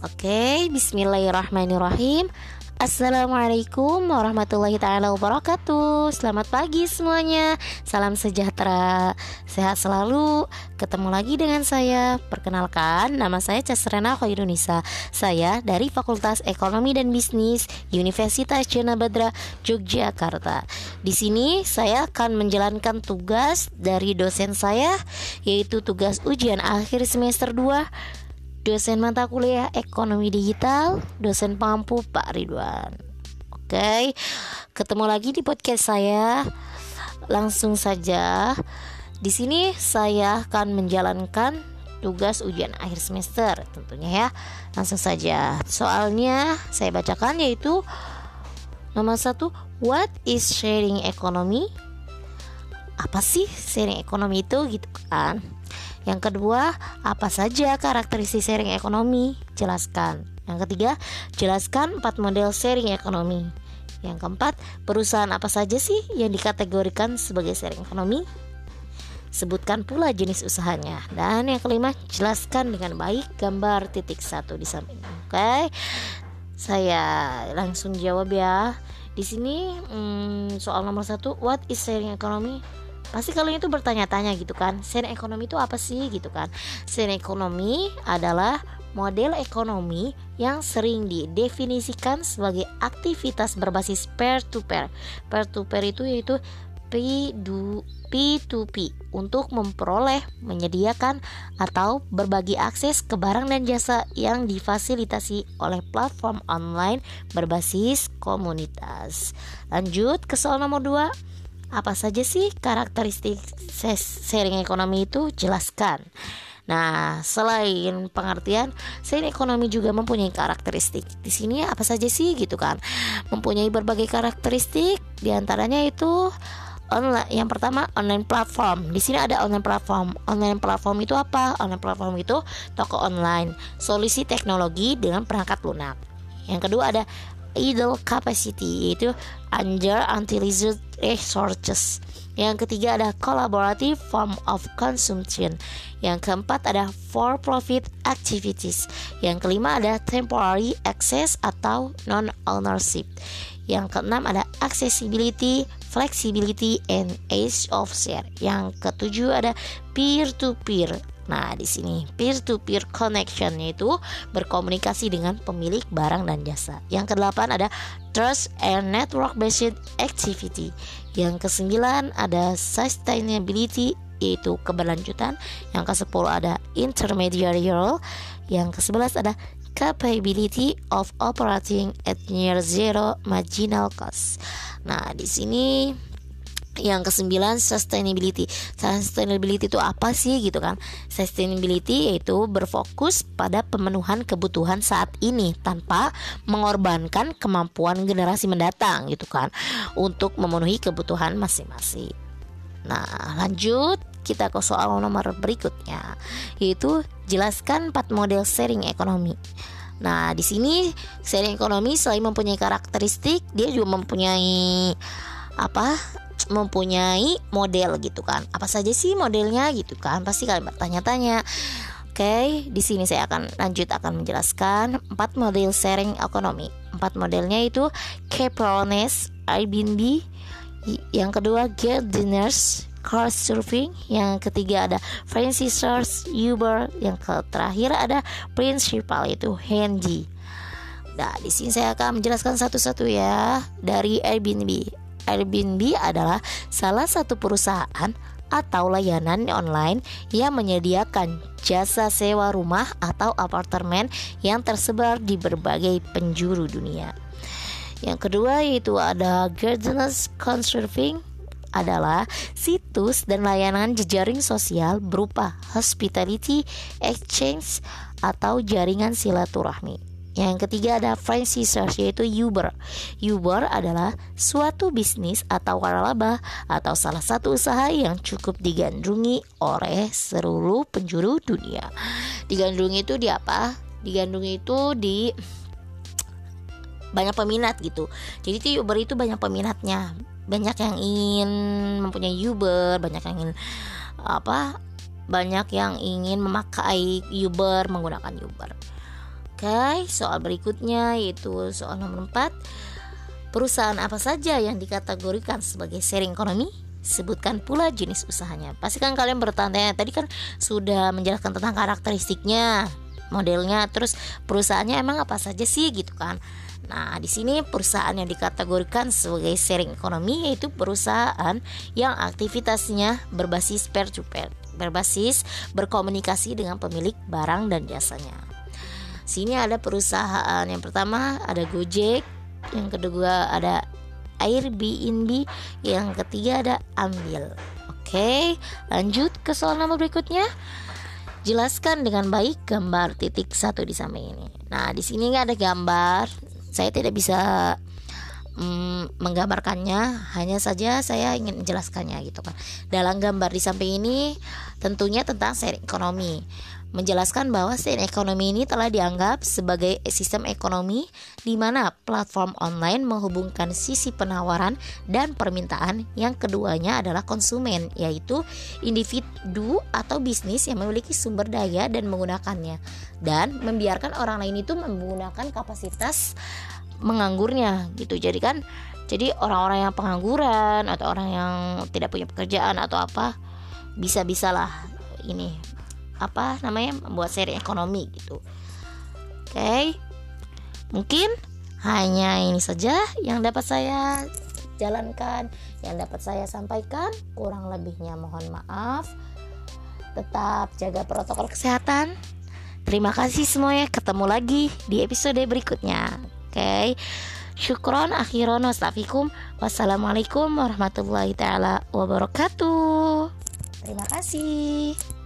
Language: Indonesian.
Oke, bismillahirrahmanirrahim. Assalamualaikum warahmatullahi taala wabarakatuh. Selamat pagi semuanya. Salam sejahtera. Sehat selalu. Ketemu lagi dengan saya. Perkenalkan, nama saya Casrena Khairunisa. Saya dari Fakultas Ekonomi dan Bisnis Universitas Jana Badra Yogyakarta. Di sini saya akan menjalankan tugas dari dosen saya yaitu tugas ujian akhir semester 2 dosen mata kuliah ekonomi digital, dosen pengampu Pak Ridwan. Oke, ketemu lagi di podcast saya. Langsung saja, di sini saya akan menjalankan tugas ujian akhir semester tentunya ya. Langsung saja, soalnya saya bacakan yaitu nomor satu, what is sharing economy? Apa sih sharing ekonomi itu gitu kan? Yang kedua, apa saja karakteristik sharing ekonomi? Jelaskan. Yang ketiga, jelaskan empat model sharing ekonomi. Yang keempat, perusahaan apa saja sih yang dikategorikan sebagai sharing ekonomi? Sebutkan pula jenis usahanya. Dan yang kelima, jelaskan dengan baik gambar titik satu di samping. Oke, saya langsung jawab ya. Di sini hmm, soal nomor satu, what is sharing economy? Pasti kalian itu bertanya-tanya gitu kan sen ekonomi itu apa sih gitu kan? Sen ekonomi adalah model ekonomi yang sering didefinisikan sebagai aktivitas berbasis peer to peer. Peer to peer itu yaitu P2P untuk memperoleh, menyediakan, atau berbagi akses ke barang dan jasa yang difasilitasi oleh platform online berbasis komunitas. Lanjut ke soal nomor 2 apa saja sih karakteristik sharing ekonomi itu? Jelaskan. Nah, selain pengertian, sharing ekonomi juga mempunyai karakteristik. Di sini apa saja sih gitu kan? Mempunyai berbagai karakteristik, di antaranya itu online yang pertama online platform di sini ada online platform online platform itu apa online platform itu toko online solusi teknologi dengan perangkat lunak yang kedua ada idle capacity yaitu under utilized resources. Yang ketiga ada collaborative form of consumption. Yang keempat ada for profit activities. Yang kelima ada temporary access atau non ownership. Yang keenam ada accessibility, flexibility, and age of share. Yang ketujuh ada peer to peer Nah, di sini peer to peer connection yaitu berkomunikasi dengan pemilik barang dan jasa. Yang kedelapan ada trust and network based activity. Yang kesembilan ada sustainability yaitu keberlanjutan. Yang ke-10 ada intermediary role. Yang ke-11 ada capability of operating at near zero marginal cost. Nah, di sini yang kesembilan sustainability. Sustainability itu apa sih gitu kan? Sustainability yaitu berfokus pada pemenuhan kebutuhan saat ini tanpa mengorbankan kemampuan generasi mendatang gitu kan? Untuk memenuhi kebutuhan masing-masing. Nah lanjut kita ke soal nomor berikutnya yaitu jelaskan empat model sharing ekonomi. Nah, di sini sharing ekonomi selain mempunyai karakteristik, dia juga mempunyai apa mempunyai model gitu kan apa saja sih modelnya gitu kan pasti kalian bertanya-tanya Oke, di sini saya akan lanjut akan menjelaskan empat model sharing ekonomi. Empat modelnya itu Caprones, Airbnb, yang kedua Get Dinners, Car Surfing, yang ketiga ada Fancy Stars, Uber, yang terakhir ada Principal itu Handy. Nah, di sini saya akan menjelaskan satu-satu ya dari Airbnb. Airbnb adalah salah satu perusahaan atau layanan online yang menyediakan jasa sewa rumah atau apartemen yang tersebar di berbagai penjuru dunia. Yang kedua yaitu ada Gardeners Conserving adalah situs dan layanan jejaring sosial berupa hospitality, exchange, atau jaringan silaturahmi. Yang ketiga ada franchisor yaitu Uber. Uber adalah suatu bisnis atau waralaba atau salah satu usaha yang cukup digandrungi oleh seluruh penjuru dunia. Digandrungi itu di apa? Digandrungi itu di banyak peminat gitu. Jadi tuh Uber itu banyak peminatnya. Banyak yang ingin mempunyai Uber, banyak yang ingin apa? Banyak yang ingin memakai Uber, menggunakan Uber. Oke, soal berikutnya yaitu soal nomor 4. Perusahaan apa saja yang dikategorikan sebagai sharing ekonomi? Sebutkan pula jenis usahanya. Pastikan kalian bertanya. Tadi kan sudah menjelaskan tentang karakteristiknya, modelnya, terus perusahaannya emang apa saja sih gitu kan. Nah, di sini perusahaan yang dikategorikan sebagai sharing ekonomi yaitu perusahaan yang aktivitasnya berbasis peer to peer, berbasis berkomunikasi dengan pemilik barang dan jasanya. Sini ada perusahaan yang pertama ada Gojek, yang kedua ada Airbnb, yang ketiga ada Ambil. Oke, lanjut ke soal nomor berikutnya. Jelaskan dengan baik gambar titik satu di samping ini. Nah, di sini nggak ada gambar. Saya tidak bisa mm, menggambarkannya hanya saja saya ingin menjelaskannya gitu kan dalam gambar di samping ini tentunya tentang sharing ekonomi menjelaskan bahwa sharing ekonomi ini telah dianggap sebagai sistem ekonomi di mana platform online menghubungkan sisi penawaran dan permintaan. Yang keduanya adalah konsumen yaitu individu atau bisnis yang memiliki sumber daya dan menggunakannya. Dan membiarkan orang lain itu menggunakan kapasitas menganggurnya gitu. Jadi kan jadi orang-orang yang pengangguran atau orang yang tidak punya pekerjaan atau apa bisa-bisalah ini apa namanya membuat seri ekonomi gitu oke okay. mungkin hanya ini saja yang dapat saya jalankan yang dapat saya sampaikan kurang lebihnya mohon maaf tetap jaga protokol kesehatan terima kasih semuanya ketemu lagi di episode berikutnya Oke. Okay? Syukron akhiron wastafikum. Wassalamualaikum warahmatullahi taala wabarakatuh. Terima kasih.